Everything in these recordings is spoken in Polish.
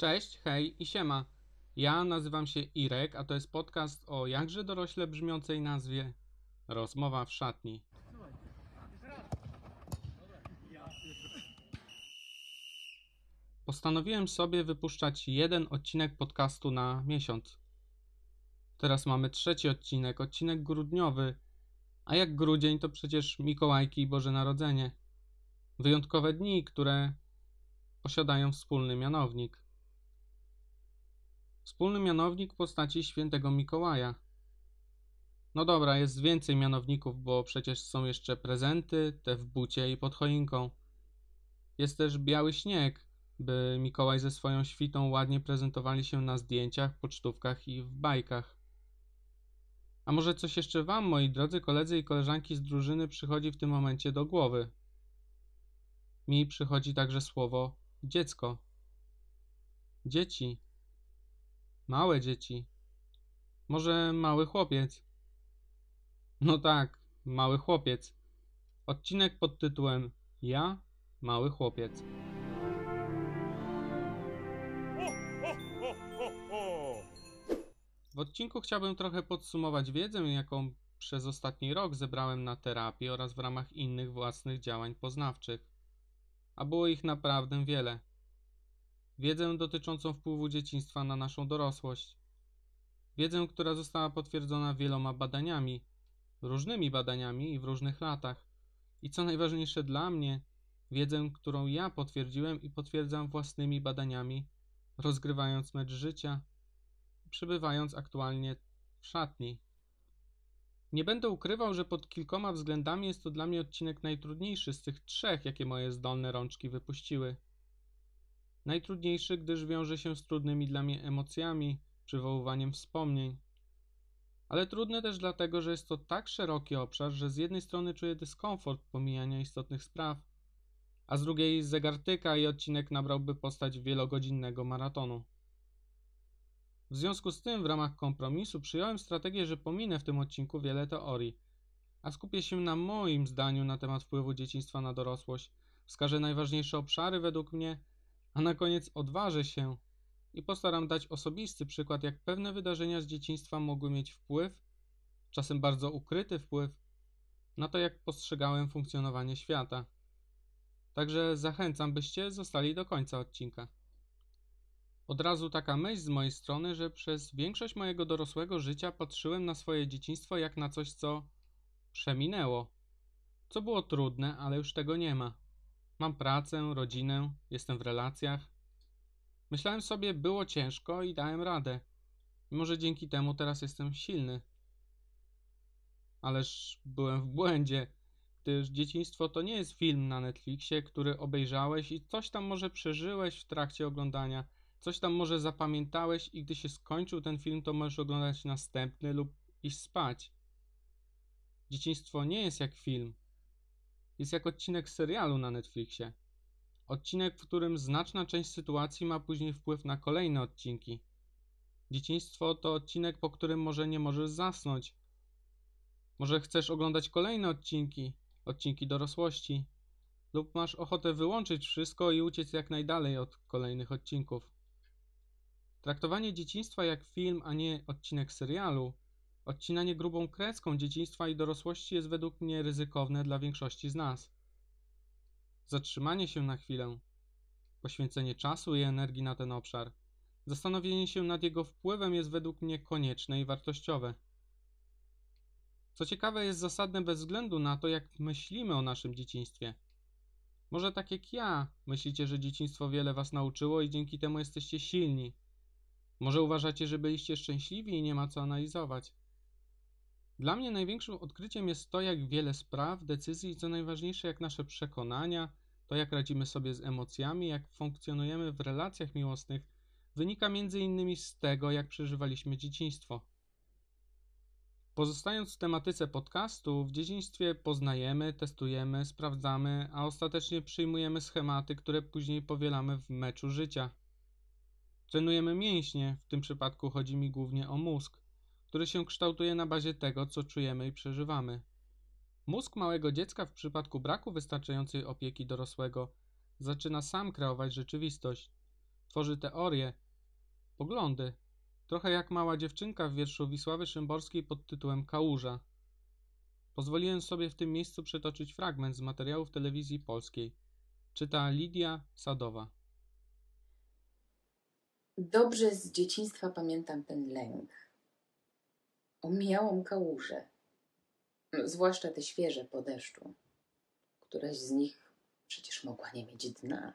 Cześć, hej i siema. Ja nazywam się Irek, a to jest podcast o jakże dorośle brzmiącej nazwie Rozmowa w szatni. Postanowiłem sobie wypuszczać jeden odcinek podcastu na miesiąc. Teraz mamy trzeci odcinek, odcinek grudniowy. A jak grudzień to przecież Mikołajki i Boże Narodzenie. Wyjątkowe dni, które posiadają wspólny mianownik. Wspólny mianownik postaci świętego Mikołaja. No dobra, jest więcej mianowników, bo przecież są jeszcze prezenty, te w bucie i pod choinką. Jest też biały śnieg, by Mikołaj ze swoją świtą ładnie prezentowali się na zdjęciach, pocztówkach i w bajkach. A może coś jeszcze Wam, moi drodzy koledzy i koleżanki z drużyny, przychodzi w tym momencie do głowy? Mi przychodzi także słowo dziecko. Dzieci. Małe dzieci. Może mały chłopiec. No tak, mały chłopiec. Odcinek pod tytułem Ja, mały chłopiec. W odcinku chciałbym trochę podsumować wiedzę, jaką przez ostatni rok zebrałem na terapii oraz w ramach innych własnych działań poznawczych. A było ich naprawdę wiele. Wiedzę dotyczącą wpływu dzieciństwa na naszą dorosłość. Wiedzę, która została potwierdzona wieloma badaniami, różnymi badaniami i w różnych latach. I co najważniejsze dla mnie, wiedzę, którą ja potwierdziłem i potwierdzam własnymi badaniami, rozgrywając mecz życia, przebywając aktualnie w szatni. Nie będę ukrywał, że pod kilkoma względami jest to dla mnie odcinek najtrudniejszy z tych trzech, jakie moje zdolne rączki wypuściły. Najtrudniejszy, gdyż wiąże się z trudnymi dla mnie emocjami, przywoływaniem wspomnień. Ale trudny też dlatego, że jest to tak szeroki obszar, że z jednej strony czuję dyskomfort pomijania istotnych spraw, a z drugiej zegartyka i odcinek nabrałby postać wielogodzinnego maratonu. W związku z tym, w ramach kompromisu, przyjąłem strategię, że pominę w tym odcinku wiele teorii, a skupię się na moim zdaniu na temat wpływu dzieciństwa na dorosłość, wskażę najważniejsze obszary według mnie, a na koniec odważę się i postaram dać osobisty przykład, jak pewne wydarzenia z dzieciństwa mogły mieć wpływ, czasem bardzo ukryty wpływ, na to, jak postrzegałem funkcjonowanie świata. Także zachęcam, byście zostali do końca odcinka. Od razu taka myśl z mojej strony, że przez większość mojego dorosłego życia patrzyłem na swoje dzieciństwo jak na coś, co przeminęło. Co było trudne, ale już tego nie ma. Mam pracę, rodzinę, jestem w relacjach. Myślałem sobie, było ciężko i dałem radę. Może dzięki temu teraz jestem silny. Ależ byłem w błędzie, gdyż dzieciństwo to nie jest film na Netflixie, który obejrzałeś i coś tam może przeżyłeś w trakcie oglądania Coś tam może zapamiętałeś i gdy się skończył ten film, to możesz oglądać następny lub iść spać. Dzieciństwo nie jest jak film. Jest jak odcinek serialu na Netflixie. Odcinek, w którym znaczna część sytuacji ma później wpływ na kolejne odcinki. Dzieciństwo to odcinek, po którym może nie możesz zasnąć. Może chcesz oglądać kolejne odcinki, odcinki dorosłości, lub masz ochotę wyłączyć wszystko i uciec jak najdalej od kolejnych odcinków. Traktowanie dzieciństwa jak film, a nie odcinek serialu, odcinanie grubą kreską dzieciństwa i dorosłości jest według mnie ryzykowne dla większości z nas. Zatrzymanie się na chwilę, poświęcenie czasu i energii na ten obszar, zastanowienie się nad jego wpływem jest według mnie konieczne i wartościowe. Co ciekawe, jest zasadne bez względu na to, jak myślimy o naszym dzieciństwie. Może tak jak ja, myślicie, że dzieciństwo wiele was nauczyło i dzięki temu jesteście silni, może uważacie, że byliście szczęśliwi i nie ma co analizować. Dla mnie największym odkryciem jest to, jak wiele spraw, decyzji i co najważniejsze, jak nasze przekonania, to jak radzimy sobie z emocjami, jak funkcjonujemy w relacjach miłosnych, wynika innymi z tego, jak przeżywaliśmy dzieciństwo. Pozostając w tematyce podcastu, w dzieciństwie poznajemy, testujemy, sprawdzamy, a ostatecznie przyjmujemy schematy, które później powielamy w meczu życia. Trenujemy mięśnie, w tym przypadku chodzi mi głównie o mózg, który się kształtuje na bazie tego, co czujemy i przeżywamy. Mózg małego dziecka w przypadku braku wystarczającej opieki dorosłego zaczyna sam kreować rzeczywistość. tworzy teorie, poglądy, trochę jak mała dziewczynka w wierszu Wisławy Szymborskiej pod tytułem Kałuża. Pozwoliłem sobie w tym miejscu przytoczyć fragment z materiałów telewizji polskiej. Czyta Lidia Sadowa. Dobrze z dzieciństwa pamiętam ten lęk. Omijałam kałuże, zwłaszcza te świeże po deszczu. Któraś z nich przecież mogła nie mieć dna,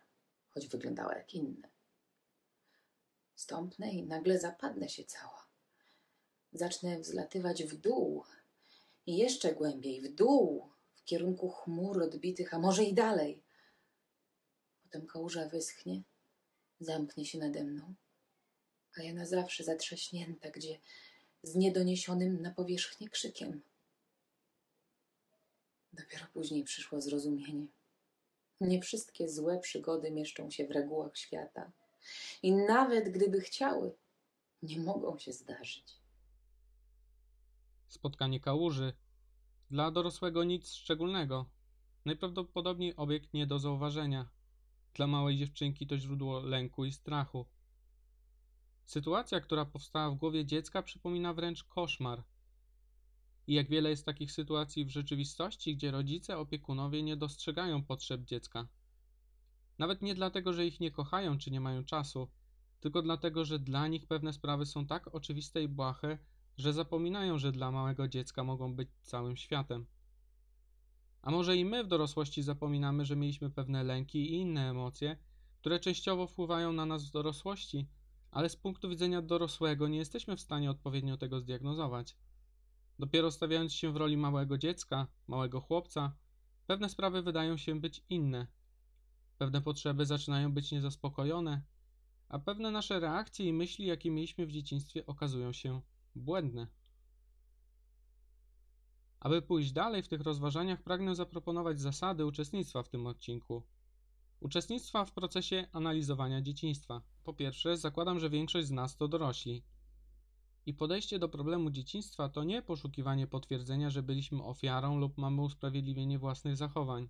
choć wyglądała jak inne. Stąpnę i nagle zapadnę się cała. Zacznę wzlatywać w dół i jeszcze głębiej w dół, w kierunku chmur odbitych, a może i dalej. Potem kałuża wyschnie, zamknie się nade mną, a ja na zawsze zatrzaśnięta, gdzie z niedoniesionym na powierzchnię krzykiem. Dopiero później przyszło zrozumienie. Nie wszystkie złe przygody mieszczą się w regułach świata. I nawet gdyby chciały, nie mogą się zdarzyć. Spotkanie kałuży. Dla dorosłego nic szczególnego. Najprawdopodobniej obiekt nie do zauważenia. Dla małej dziewczynki to źródło lęku i strachu. Sytuacja, która powstała w głowie dziecka, przypomina wręcz koszmar. I jak wiele jest takich sytuacji w rzeczywistości, gdzie rodzice, opiekunowie nie dostrzegają potrzeb dziecka. Nawet nie dlatego, że ich nie kochają czy nie mają czasu, tylko dlatego, że dla nich pewne sprawy są tak oczywiste i błahe, że zapominają, że dla małego dziecka mogą być całym światem. A może i my w dorosłości zapominamy, że mieliśmy pewne lęki i inne emocje, które częściowo wpływają na nas w dorosłości, ale z punktu widzenia dorosłego nie jesteśmy w stanie odpowiednio tego zdiagnozować. Dopiero stawiając się w roli małego dziecka, małego chłopca, pewne sprawy wydają się być inne. Pewne potrzeby zaczynają być niezaspokojone, a pewne nasze reakcje i myśli, jakie mieliśmy w dzieciństwie, okazują się błędne. Aby pójść dalej w tych rozważaniach, pragnę zaproponować zasady uczestnictwa w tym odcinku. Uczestnictwa w procesie analizowania dzieciństwa. Po pierwsze, zakładam, że większość z nas to dorośli. I podejście do problemu dzieciństwa to nie poszukiwanie potwierdzenia, że byliśmy ofiarą lub mamy usprawiedliwienie własnych zachowań.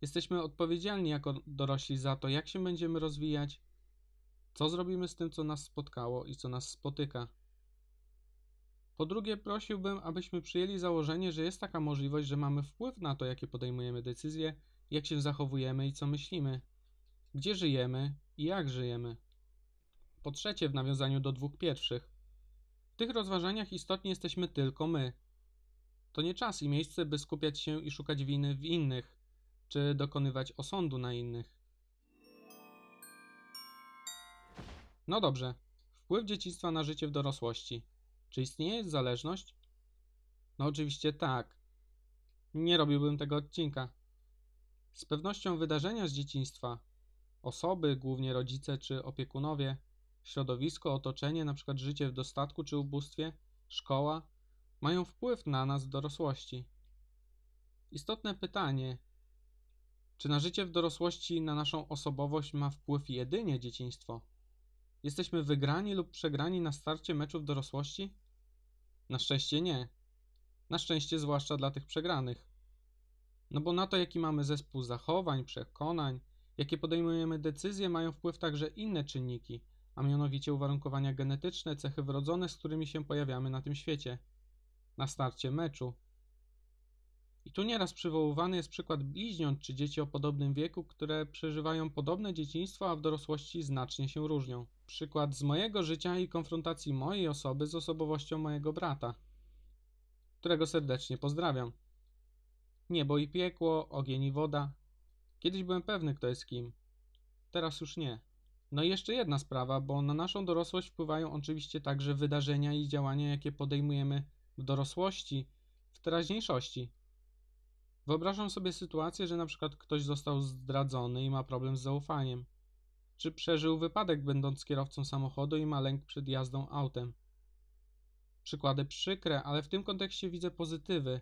Jesteśmy odpowiedzialni jako dorośli za to, jak się będziemy rozwijać, co zrobimy z tym, co nas spotkało i co nas spotyka. Po drugie, prosiłbym, abyśmy przyjęli założenie, że jest taka możliwość, że mamy wpływ na to, jakie podejmujemy decyzje, jak się zachowujemy i co myślimy, gdzie żyjemy i jak żyjemy. Po trzecie, w nawiązaniu do dwóch pierwszych, w tych rozważaniach istotnie jesteśmy tylko my. To nie czas i miejsce, by skupiać się i szukać winy w innych, czy dokonywać osądu na innych. No dobrze, wpływ dzieciństwa na życie w dorosłości. Czy istnieje zależność? No oczywiście tak. Nie robiłbym tego odcinka. Z pewnością wydarzenia z dzieciństwa, osoby, głównie rodzice czy opiekunowie, środowisko, otoczenie, np. życie w dostatku czy ubóstwie, szkoła, mają wpływ na nas w dorosłości. Istotne pytanie, czy na życie w dorosłości, na naszą osobowość ma wpływ jedynie dzieciństwo? Jesteśmy wygrani lub przegrani na starcie meczu w dorosłości? Na szczęście nie. Na szczęście zwłaszcza dla tych przegranych. No bo na to, jaki mamy zespół zachowań, przekonań, jakie podejmujemy decyzje, mają wpływ także inne czynniki, a mianowicie uwarunkowania genetyczne, cechy wrodzone, z którymi się pojawiamy na tym świecie. Na starcie meczu. I tu nieraz przywoływany jest przykład bliźniąt czy dzieci o podobnym wieku, które przeżywają podobne dzieciństwo, a w dorosłości znacznie się różnią. Przykład z mojego życia i konfrontacji mojej osoby z osobowością mojego brata, którego serdecznie pozdrawiam. Niebo i piekło, ogień i woda. Kiedyś byłem pewny, kto jest kim. Teraz już nie. No i jeszcze jedna sprawa, bo na naszą dorosłość wpływają oczywiście także wydarzenia i działania, jakie podejmujemy w dorosłości, w teraźniejszości. Wyobrażam sobie sytuację, że na przykład ktoś został zdradzony i ma problem z zaufaniem. Czy przeżył wypadek, będąc kierowcą samochodu i ma lęk przed jazdą autem. Przykłady przykre, ale w tym kontekście widzę pozytywy,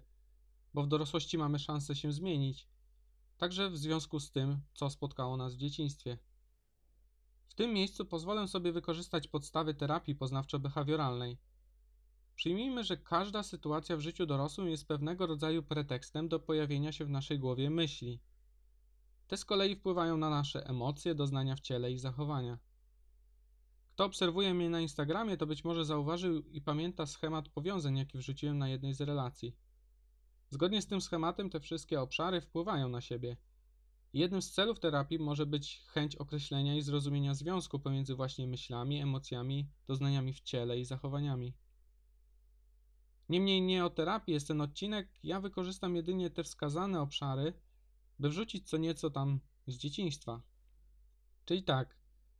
bo w dorosłości mamy szansę się zmienić, także w związku z tym, co spotkało nas w dzieciństwie. W tym miejscu pozwolę sobie wykorzystać podstawy terapii poznawczo-behawioralnej. Przyjmijmy, że każda sytuacja w życiu dorosłym jest pewnego rodzaju pretekstem do pojawienia się w naszej głowie myśli. Te z kolei wpływają na nasze emocje, doznania w ciele i zachowania. Kto obserwuje mnie na Instagramie, to być może zauważył i pamięta schemat powiązań, jaki wrzuciłem na jednej z relacji. Zgodnie z tym schematem te wszystkie obszary wpływają na siebie. Jednym z celów terapii może być chęć określenia i zrozumienia związku pomiędzy właśnie myślami, emocjami, doznaniami w ciele i zachowaniami. Niemniej nie o terapii jest ten odcinek, ja wykorzystam jedynie te wskazane obszary, by wrzucić co nieco tam z dzieciństwa. Czyli tak,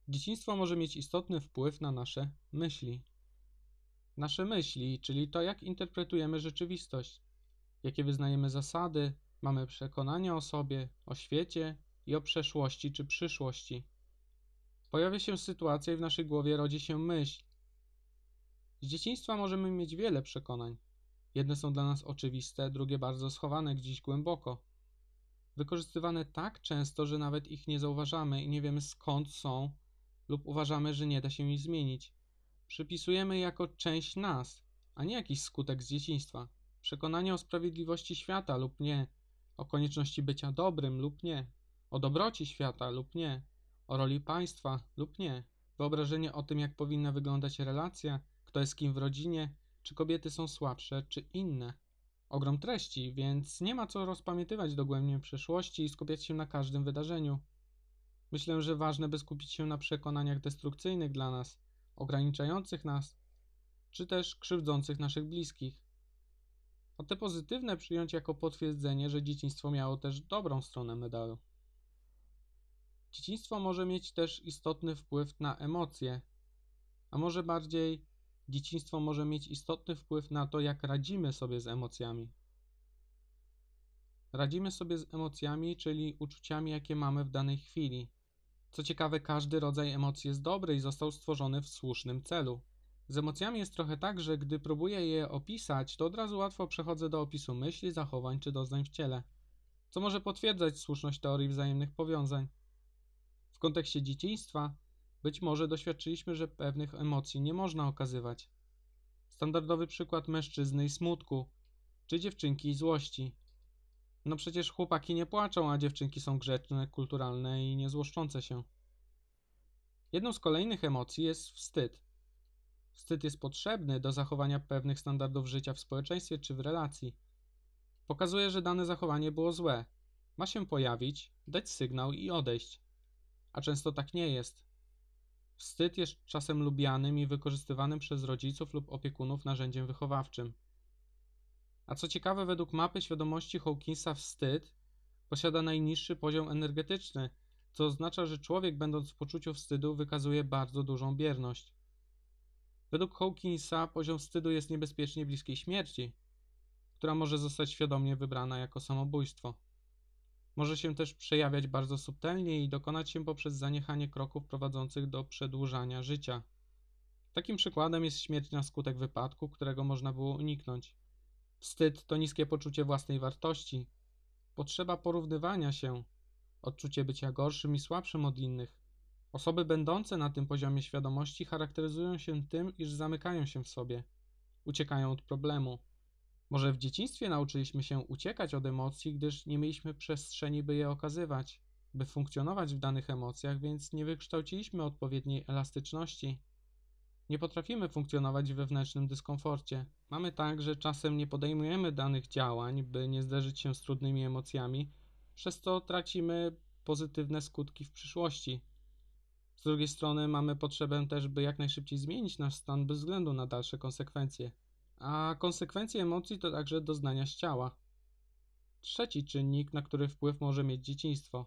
dzieciństwo może mieć istotny wpływ na nasze myśli. Nasze myśli, czyli to, jak interpretujemy rzeczywistość, jakie wyznajemy zasady, mamy przekonania o sobie, o świecie i o przeszłości czy przyszłości. Pojawia się sytuacja i w naszej głowie rodzi się myśl. Z dzieciństwa możemy mieć wiele przekonań. Jedne są dla nas oczywiste, drugie bardzo schowane gdzieś głęboko. Wykorzystywane tak często, że nawet ich nie zauważamy i nie wiemy skąd są, lub uważamy, że nie da się ich zmienić. Przypisujemy je jako część nas, a nie jakiś skutek z dzieciństwa. Przekonanie o sprawiedliwości świata lub nie, o konieczności bycia dobrym lub nie, o dobroci świata lub nie, o roli państwa lub nie, wyobrażenie o tym, jak powinna wyglądać relacja, kto jest kim w rodzinie, czy kobiety są słabsze, czy inne. Ogrom treści, więc nie ma co rozpamiętywać dogłębnie przeszłości i skupiać się na każdym wydarzeniu. Myślę, że ważne, by skupić się na przekonaniach destrukcyjnych dla nas, ograniczających nas, czy też krzywdzących naszych bliskich. A te pozytywne przyjąć jako potwierdzenie, że dzieciństwo miało też dobrą stronę medalu. Dzieciństwo może mieć też istotny wpływ na emocje, a może bardziej dzieciństwo może mieć istotny wpływ na to, jak radzimy sobie z emocjami. Radzimy sobie z emocjami, czyli uczuciami, jakie mamy w danej chwili. Co ciekawe, każdy rodzaj emocji jest dobry i został stworzony w słusznym celu. Z emocjami jest trochę tak, że gdy próbuję je opisać, to od razu łatwo przechodzę do opisu myśli, zachowań czy doznań w ciele, co może potwierdzać słuszność teorii wzajemnych powiązań. W kontekście dzieciństwa być może doświadczyliśmy, że pewnych emocji nie można okazywać. Standardowy przykład mężczyzny i smutku, czy dziewczynki i złości. No przecież chłopaki nie płaczą, a dziewczynki są grzeczne, kulturalne i niezłoszczące się. Jedną z kolejnych emocji jest wstyd. Wstyd jest potrzebny do zachowania pewnych standardów życia w społeczeństwie czy w relacji. Pokazuje, że dane zachowanie było złe. Ma się pojawić, dać sygnał i odejść. A często tak nie jest. Wstyd jest czasem lubianym i wykorzystywanym przez rodziców lub opiekunów narzędziem wychowawczym. A co ciekawe, według mapy świadomości Hawkinsa wstyd posiada najniższy poziom energetyczny, co oznacza, że człowiek będąc w poczuciu wstydu wykazuje bardzo dużą bierność. Według Hawkinsa poziom wstydu jest niebezpiecznie bliskiej śmierci, która może zostać świadomie wybrana jako samobójstwo. Może się też przejawiać bardzo subtelnie i dokonać się poprzez zaniechanie kroków prowadzących do przedłużania życia. Takim przykładem jest śmierć na skutek wypadku, którego można było uniknąć. Wstyd to niskie poczucie własnej wartości, potrzeba porównywania się, odczucie bycia gorszym i słabszym od innych. Osoby będące na tym poziomie świadomości charakteryzują się tym, iż zamykają się w sobie, uciekają od problemu. Może w dzieciństwie nauczyliśmy się uciekać od emocji, gdyż nie mieliśmy przestrzeni, by je okazywać, by funkcjonować w danych emocjach, więc nie wykształciliśmy odpowiedniej elastyczności. Nie potrafimy funkcjonować w wewnętrznym dyskomforcie. Mamy tak, że czasem nie podejmujemy danych działań, by nie zderzyć się z trudnymi emocjami, przez co tracimy pozytywne skutki w przyszłości. Z drugiej strony mamy potrzebę też, by jak najszybciej zmienić nasz stan bez względu na dalsze konsekwencje. A konsekwencje emocji to także doznania z ciała. Trzeci czynnik, na który wpływ może mieć dzieciństwo.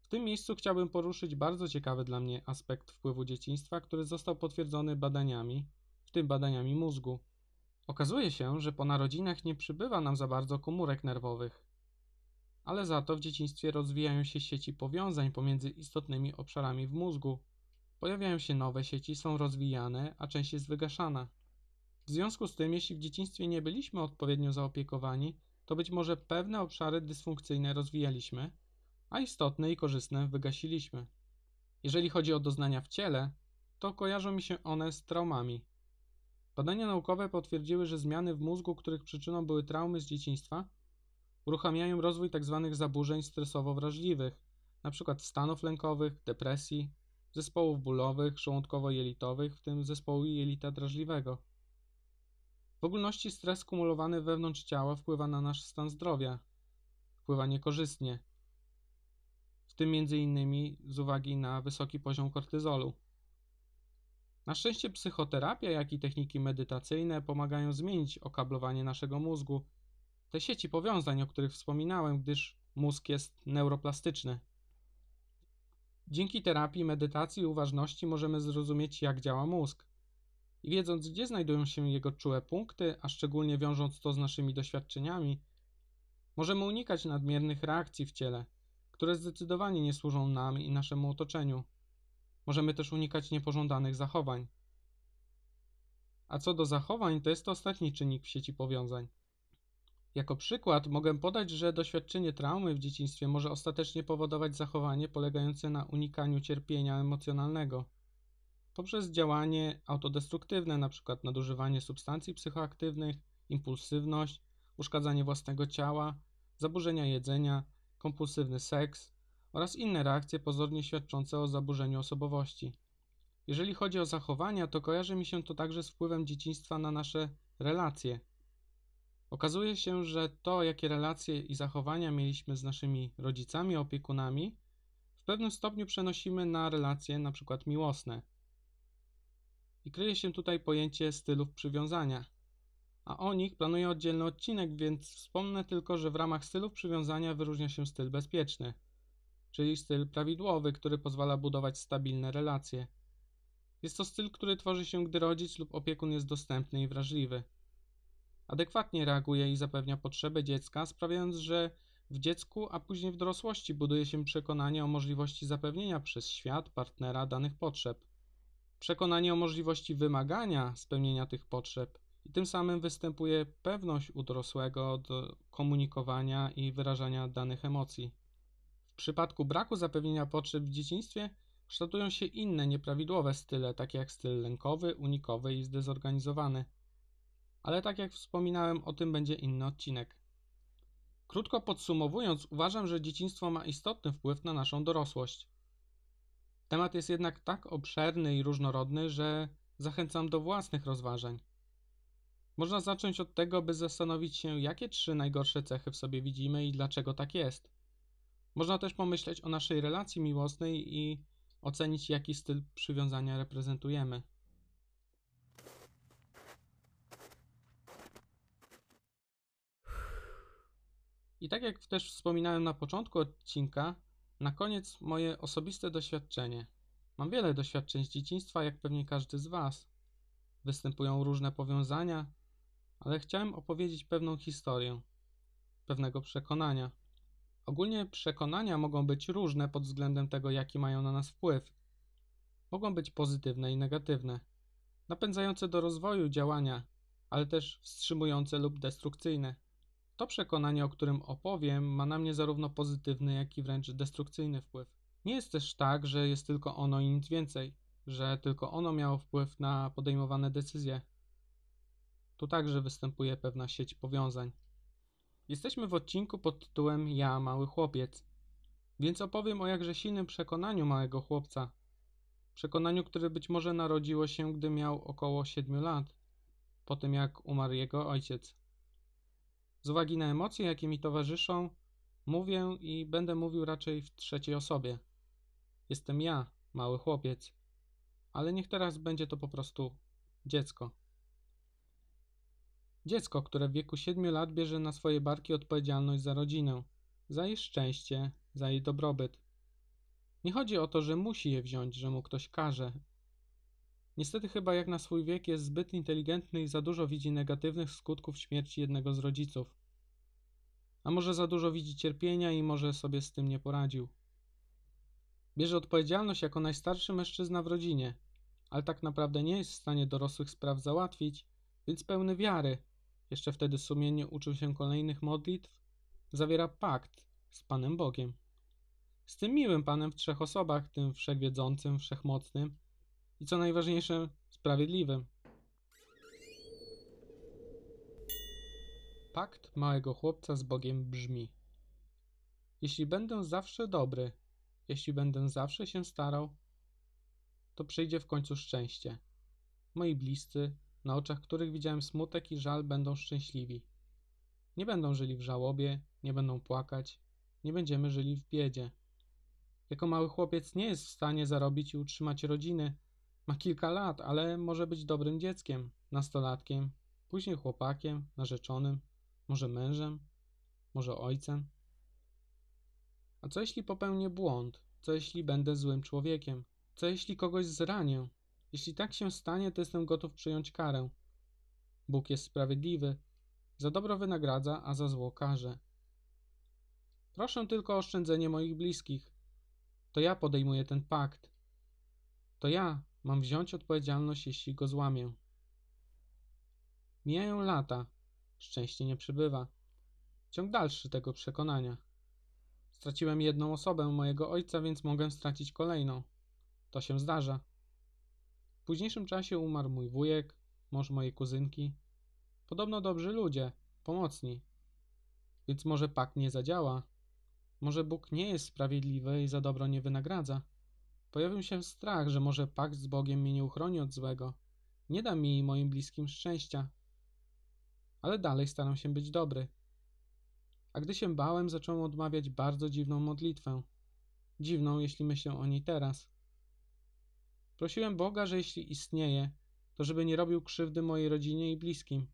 W tym miejscu chciałbym poruszyć bardzo ciekawy dla mnie aspekt wpływu dzieciństwa, który został potwierdzony badaniami, w tym badaniami mózgu. Okazuje się, że po narodzinach nie przybywa nam za bardzo komórek nerwowych, ale za to w dzieciństwie rozwijają się sieci powiązań pomiędzy istotnymi obszarami w mózgu. Pojawiają się nowe sieci, są rozwijane, a część jest wygaszana. W związku z tym, jeśli w dzieciństwie nie byliśmy odpowiednio zaopiekowani, to być może pewne obszary dysfunkcyjne rozwijaliśmy, a istotne i korzystne wygasiliśmy. Jeżeli chodzi o doznania w ciele, to kojarzą mi się one z traumami. Badania naukowe potwierdziły, że zmiany w mózgu, których przyczyną były traumy z dzieciństwa, Uruchamiają rozwój tzw. zaburzeń stresowo-wrażliwych, np. stanów lękowych, depresji, zespołów bólowych, żołądkowo-jelitowych, w tym zespołu jelita drażliwego. W ogólności stres kumulowany wewnątrz ciała wpływa na nasz stan zdrowia. Wpływa niekorzystnie, w tym innymi z uwagi na wysoki poziom kortyzolu. Na szczęście psychoterapia, jak i techniki medytacyjne pomagają zmienić okablowanie naszego mózgu, te sieci powiązań, o których wspominałem, gdyż mózg jest neuroplastyczny. Dzięki terapii, medytacji i uważności możemy zrozumieć, jak działa mózg. I wiedząc, gdzie znajdują się jego czułe punkty, a szczególnie wiążąc to z naszymi doświadczeniami, możemy unikać nadmiernych reakcji w ciele, które zdecydowanie nie służą nam i naszemu otoczeniu. Możemy też unikać niepożądanych zachowań. A co do zachowań, to jest to ostatni czynnik w sieci powiązań. Jako przykład mogę podać, że doświadczenie traumy w dzieciństwie może ostatecznie powodować zachowanie polegające na unikaniu cierpienia emocjonalnego poprzez działanie autodestruktywne, np. nadużywanie substancji psychoaktywnych, impulsywność, uszkadzanie własnego ciała, zaburzenia jedzenia, kompulsywny seks oraz inne reakcje pozornie świadczące o zaburzeniu osobowości. Jeżeli chodzi o zachowania, to kojarzy mi się to także z wpływem dzieciństwa na nasze relacje. Okazuje się, że to, jakie relacje i zachowania mieliśmy z naszymi rodzicami, opiekunami, w pewnym stopniu przenosimy na relacje np. miłosne. I kryje się tutaj pojęcie stylów przywiązania. A o nich planuję oddzielny odcinek, więc wspomnę tylko, że w ramach stylów przywiązania wyróżnia się styl bezpieczny, czyli styl prawidłowy, który pozwala budować stabilne relacje. Jest to styl, który tworzy się, gdy rodzic lub opiekun jest dostępny i wrażliwy. Adekwatnie reaguje i zapewnia potrzeby dziecka, sprawiając, że w dziecku, a później w dorosłości buduje się przekonanie o możliwości zapewnienia przez świat partnera danych potrzeb. Przekonanie o możliwości wymagania spełnienia tych potrzeb i tym samym występuje pewność u dorosłego do komunikowania i wyrażania danych emocji. W przypadku braku zapewnienia potrzeb w dzieciństwie kształtują się inne nieprawidłowe style, takie jak styl lękowy, unikowy i zdezorganizowany. Ale tak jak wspominałem, o tym będzie inny odcinek. Krótko podsumowując, uważam, że dzieciństwo ma istotny wpływ na naszą dorosłość. Temat jest jednak tak obszerny i różnorodny, że zachęcam do własnych rozważań. Można zacząć od tego, by zastanowić się, jakie trzy najgorsze cechy w sobie widzimy i dlaczego tak jest. Można też pomyśleć o naszej relacji miłosnej i ocenić, jaki styl przywiązania reprezentujemy. I tak jak też wspominałem na początku odcinka, na koniec moje osobiste doświadczenie. Mam wiele doświadczeń z dzieciństwa, jak pewnie każdy z Was. Występują różne powiązania, ale chciałem opowiedzieć pewną historię, pewnego przekonania. Ogólnie przekonania mogą być różne pod względem tego, jaki mają na nas wpływ. Mogą być pozytywne i negatywne, napędzające do rozwoju działania, ale też wstrzymujące lub destrukcyjne. To przekonanie, o którym opowiem, ma na mnie zarówno pozytywny, jak i wręcz destrukcyjny wpływ. Nie jest też tak, że jest tylko ono i nic więcej, że tylko ono miało wpływ na podejmowane decyzje. Tu także występuje pewna sieć powiązań. Jesteśmy w odcinku pod tytułem Ja, mały chłopiec, więc opowiem o jakże silnym przekonaniu małego chłopca. Przekonaniu, które być może narodziło się, gdy miał około 7 lat, po tym jak umarł jego ojciec. Z uwagi na emocje, jakie mi towarzyszą, mówię i będę mówił raczej w trzeciej osobie. Jestem ja, mały chłopiec, ale niech teraz będzie to po prostu dziecko. Dziecko, które w wieku 7 lat bierze na swoje barki odpowiedzialność za rodzinę, za jej szczęście, za jej dobrobyt. Nie chodzi o to, że musi je wziąć, że mu ktoś każe. Niestety, chyba jak na swój wiek jest zbyt inteligentny i za dużo widzi negatywnych skutków śmierci jednego z rodziców. A może za dużo widzi cierpienia i może sobie z tym nie poradził. Bierze odpowiedzialność jako najstarszy mężczyzna w rodzinie, ale tak naprawdę nie jest w stanie dorosłych spraw załatwić, więc pełny wiary, jeszcze wtedy sumiennie uczył się kolejnych modlitw, zawiera pakt z Panem Bogiem. Z tym miłym Panem w trzech osobach, tym wszechwiedzącym, wszechmocnym i co najważniejsze, sprawiedliwym. Pakt małego chłopca z Bogiem brzmi: Jeśli będę zawsze dobry, jeśli będę zawsze się starał, to przyjdzie w końcu szczęście. Moi bliscy, na oczach których widziałem smutek i żal, będą szczęśliwi. Nie będą żyli w żałobie, nie będą płakać, nie będziemy żyli w biedzie. Jako mały chłopiec nie jest w stanie zarobić i utrzymać rodziny. Ma kilka lat, ale może być dobrym dzieckiem, nastolatkiem, później chłopakiem, narzeczonym, może mężem, może ojcem. A co jeśli popełnię błąd? Co jeśli będę złym człowiekiem? Co jeśli kogoś zranię? Jeśli tak się stanie, to jestem gotów przyjąć karę. Bóg jest sprawiedliwy. Za dobro wynagradza, a za zło karze. Proszę tylko o oszczędzenie moich bliskich. To ja podejmuję ten pakt. To ja mam wziąć odpowiedzialność, jeśli go złamię. Mijają lata, szczęście nie przybywa. Ciąg dalszy tego przekonania. Straciłem jedną osobę mojego ojca, więc mogę stracić kolejną. To się zdarza. W późniejszym czasie umarł mój wujek, mąż mojej kuzynki. Podobno dobrzy ludzie, pomocni. Więc może pakt nie zadziała. Może Bóg nie jest sprawiedliwy i za dobro nie wynagradza. Pojawił się strach, że może pakt z Bogiem mnie nie uchroni od złego. Nie da mi i moim bliskim szczęścia. Ale dalej staram się być dobry. A gdy się bałem, zacząłem odmawiać bardzo dziwną modlitwę. Dziwną, jeśli myślę o niej teraz. Prosiłem Boga, że jeśli istnieje, to żeby nie robił krzywdy mojej rodzinie i bliskim,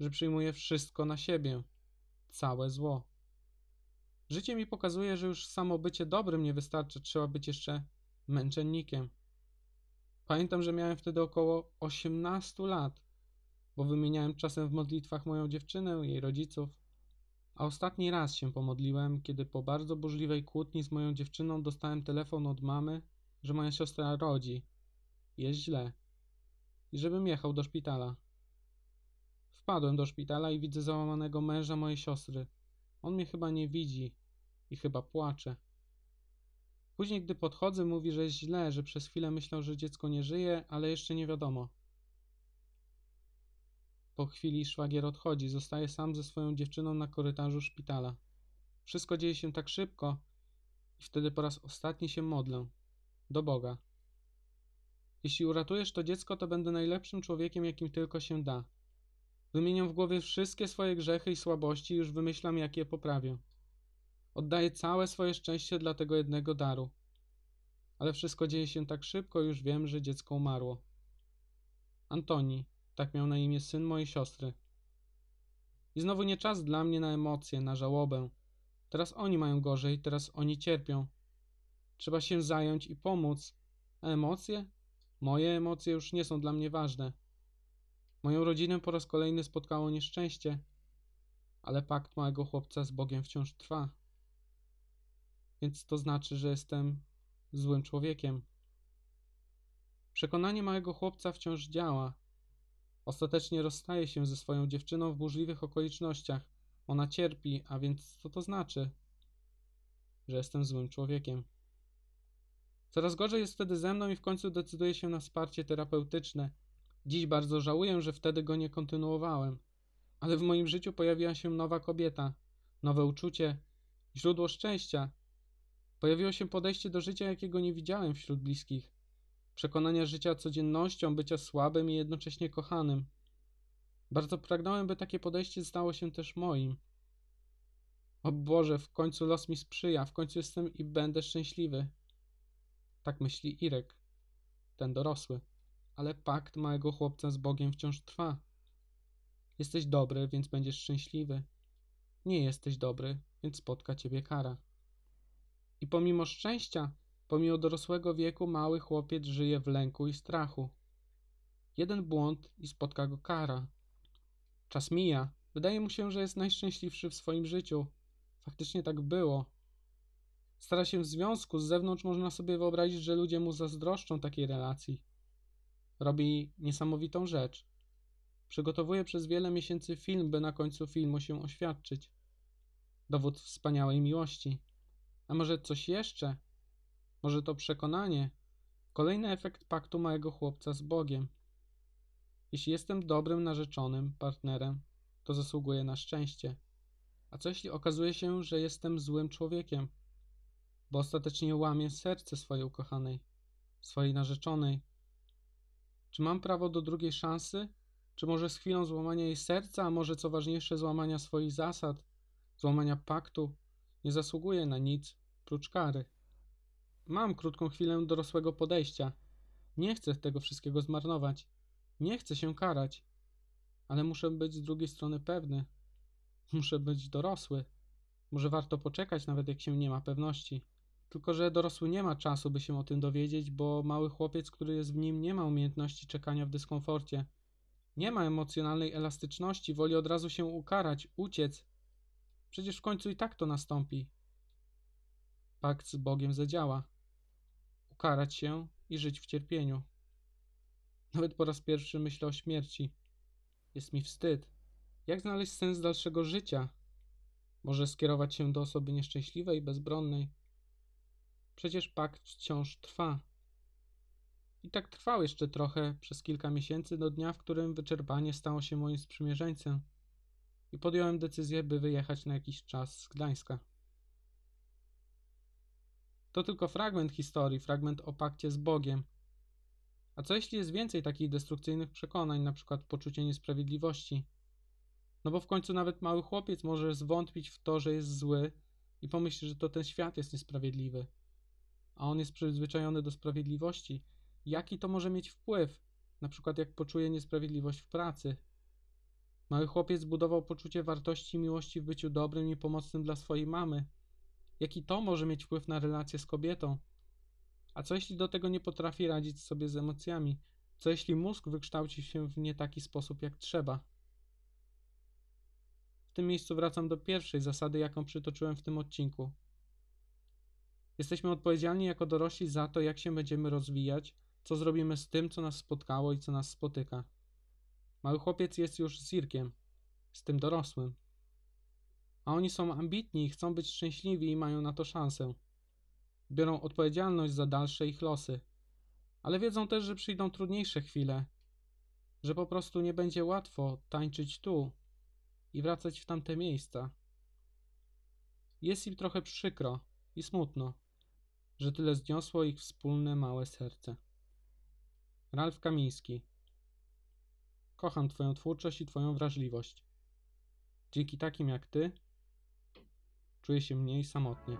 że przyjmuje wszystko na siebie, całe zło. Życie mi pokazuje, że już samo bycie dobrym nie wystarczy, trzeba być jeszcze męczennikiem. Pamiętam, że miałem wtedy około 18 lat, bo wymieniałem czasem w modlitwach moją dziewczynę, jej rodziców. A ostatni raz się pomodliłem, kiedy po bardzo burzliwej kłótni z moją dziewczyną dostałem telefon od mamy, że moja siostra rodzi. Jest źle. I żebym jechał do szpitala. Wpadłem do szpitala i widzę załamanego męża mojej siostry. On mnie chyba nie widzi i chyba płacze. Później, gdy podchodzę, mówi, że jest źle, że przez chwilę myślał, że dziecko nie żyje, ale jeszcze nie wiadomo. Po chwili szwagier odchodzi, zostaje sam ze swoją dziewczyną na korytarzu szpitala. Wszystko dzieje się tak szybko i wtedy po raz ostatni się modlę do Boga. Jeśli uratujesz to dziecko, to będę najlepszym człowiekiem, jakim tylko się da. Wymieniam w głowie wszystkie swoje grzechy i słabości i już wymyślam, jak je poprawię. Oddaję całe swoje szczęście dla tego jednego daru. Ale wszystko dzieje się tak szybko, już wiem, że dziecko umarło. Antoni, tak miał na imię syn mojej siostry. I znowu nie czas dla mnie na emocje, na żałobę. Teraz oni mają gorzej, teraz oni cierpią. Trzeba się zająć i pomóc. A emocje? Moje emocje już nie są dla mnie ważne. Moją rodzinę po raz kolejny spotkało nieszczęście, ale pakt małego chłopca z Bogiem wciąż trwa. Więc to znaczy, że jestem złym człowiekiem. Przekonanie małego chłopca wciąż działa. Ostatecznie rozstaje się ze swoją dziewczyną w burzliwych okolicznościach. Ona cierpi, a więc co to znaczy? Że jestem złym człowiekiem. Coraz gorzej jest wtedy ze mną i w końcu decyduję się na wsparcie terapeutyczne. Dziś bardzo żałuję, że wtedy go nie kontynuowałem. Ale w moim życiu pojawiła się nowa kobieta, nowe uczucie, źródło szczęścia. Pojawiło się podejście do życia, jakiego nie widziałem wśród bliskich. Przekonania życia codziennością, bycia słabym i jednocześnie kochanym. Bardzo pragnąłem, by takie podejście stało się też moim. O Boże, w końcu los mi sprzyja, w końcu jestem i będę szczęśliwy. Tak myśli Irek, ten dorosły. Ale pakt małego chłopca z Bogiem wciąż trwa. Jesteś dobry, więc będziesz szczęśliwy. Nie jesteś dobry, więc spotka ciebie kara. I pomimo szczęścia, pomimo dorosłego wieku, mały chłopiec żyje w lęku i strachu. Jeden błąd i spotka go kara. Czas mija. Wydaje mu się, że jest najszczęśliwszy w swoim życiu. Faktycznie tak było. Stara się w związku, z zewnątrz można sobie wyobrazić, że ludzie mu zazdroszczą takiej relacji. Robi niesamowitą rzecz. Przygotowuje przez wiele miesięcy film, by na końcu filmu się oświadczyć. Dowód wspaniałej miłości. A może coś jeszcze? Może to przekonanie? Kolejny efekt paktu małego chłopca z Bogiem. Jeśli jestem dobrym narzeczonym, partnerem, kto zasługuje na szczęście. A co jeśli okazuje się, że jestem złym człowiekiem? Bo ostatecznie łamię serce swojej ukochanej, swojej narzeczonej. Czy mam prawo do drugiej szansy? Czy może z chwilą złamania jej serca, a może co ważniejsze, złamania swoich zasad, złamania paktu, nie zasługuję na nic prócz kary? Mam krótką chwilę dorosłego podejścia. Nie chcę tego wszystkiego zmarnować. Nie chcę się karać. Ale muszę być z drugiej strony pewny. Muszę być dorosły. Może warto poczekać, nawet jak się nie ma pewności. Tylko, że dorosły nie ma czasu, by się o tym dowiedzieć, bo mały chłopiec, który jest w nim, nie ma umiejętności czekania w dyskomforcie. Nie ma emocjonalnej elastyczności, woli od razu się ukarać, uciec. Przecież w końcu i tak to nastąpi. Pakt z Bogiem zadziała. Ukarać się i żyć w cierpieniu. Nawet po raz pierwszy myślę o śmierci. Jest mi wstyd. Jak znaleźć sens dalszego życia? Może skierować się do osoby nieszczęśliwej, bezbronnej? Przecież pakt wciąż trwa. I tak trwał jeszcze trochę przez kilka miesięcy do dnia, w którym wyczerpanie stało się moim sprzymierzeńcem i podjąłem decyzję, by wyjechać na jakiś czas z Gdańska. To tylko fragment historii, fragment o pakcie z Bogiem. A co jeśli jest więcej takich destrukcyjnych przekonań, na przykład poczucie niesprawiedliwości? No bo w końcu nawet mały chłopiec może zwątpić w to, że jest zły i pomyśli, że to ten świat jest niesprawiedliwy. A on jest przyzwyczajony do sprawiedliwości. Jaki to może mieć wpływ? Na przykład jak poczuje niesprawiedliwość w pracy. Mały chłopiec zbudował poczucie wartości i miłości w byciu dobrym i pomocnym dla swojej mamy. Jaki to może mieć wpływ na relację z kobietą? A co jeśli do tego nie potrafi radzić sobie z emocjami? Co jeśli mózg wykształci się w nie taki sposób, jak trzeba? W tym miejscu wracam do pierwszej zasady, jaką przytoczyłem w tym odcinku. Jesteśmy odpowiedzialni jako dorośli za to, jak się będziemy rozwijać, co zrobimy z tym, co nas spotkało i co nas spotyka. Mały chłopiec jest już zirkiem, z tym dorosłym. A oni są ambitni, chcą być szczęśliwi i mają na to szansę. Biorą odpowiedzialność za dalsze ich losy, ale wiedzą też, że przyjdą trudniejsze chwile, że po prostu nie będzie łatwo tańczyć tu i wracać w tamte miejsca. Jest im trochę przykro i smutno, że tyle zniosło ich wspólne małe serce. Ralf Kamiński Kocham Twoją twórczość i Twoją wrażliwość. Dzięki takim jak Ty czuję się mniej samotnie.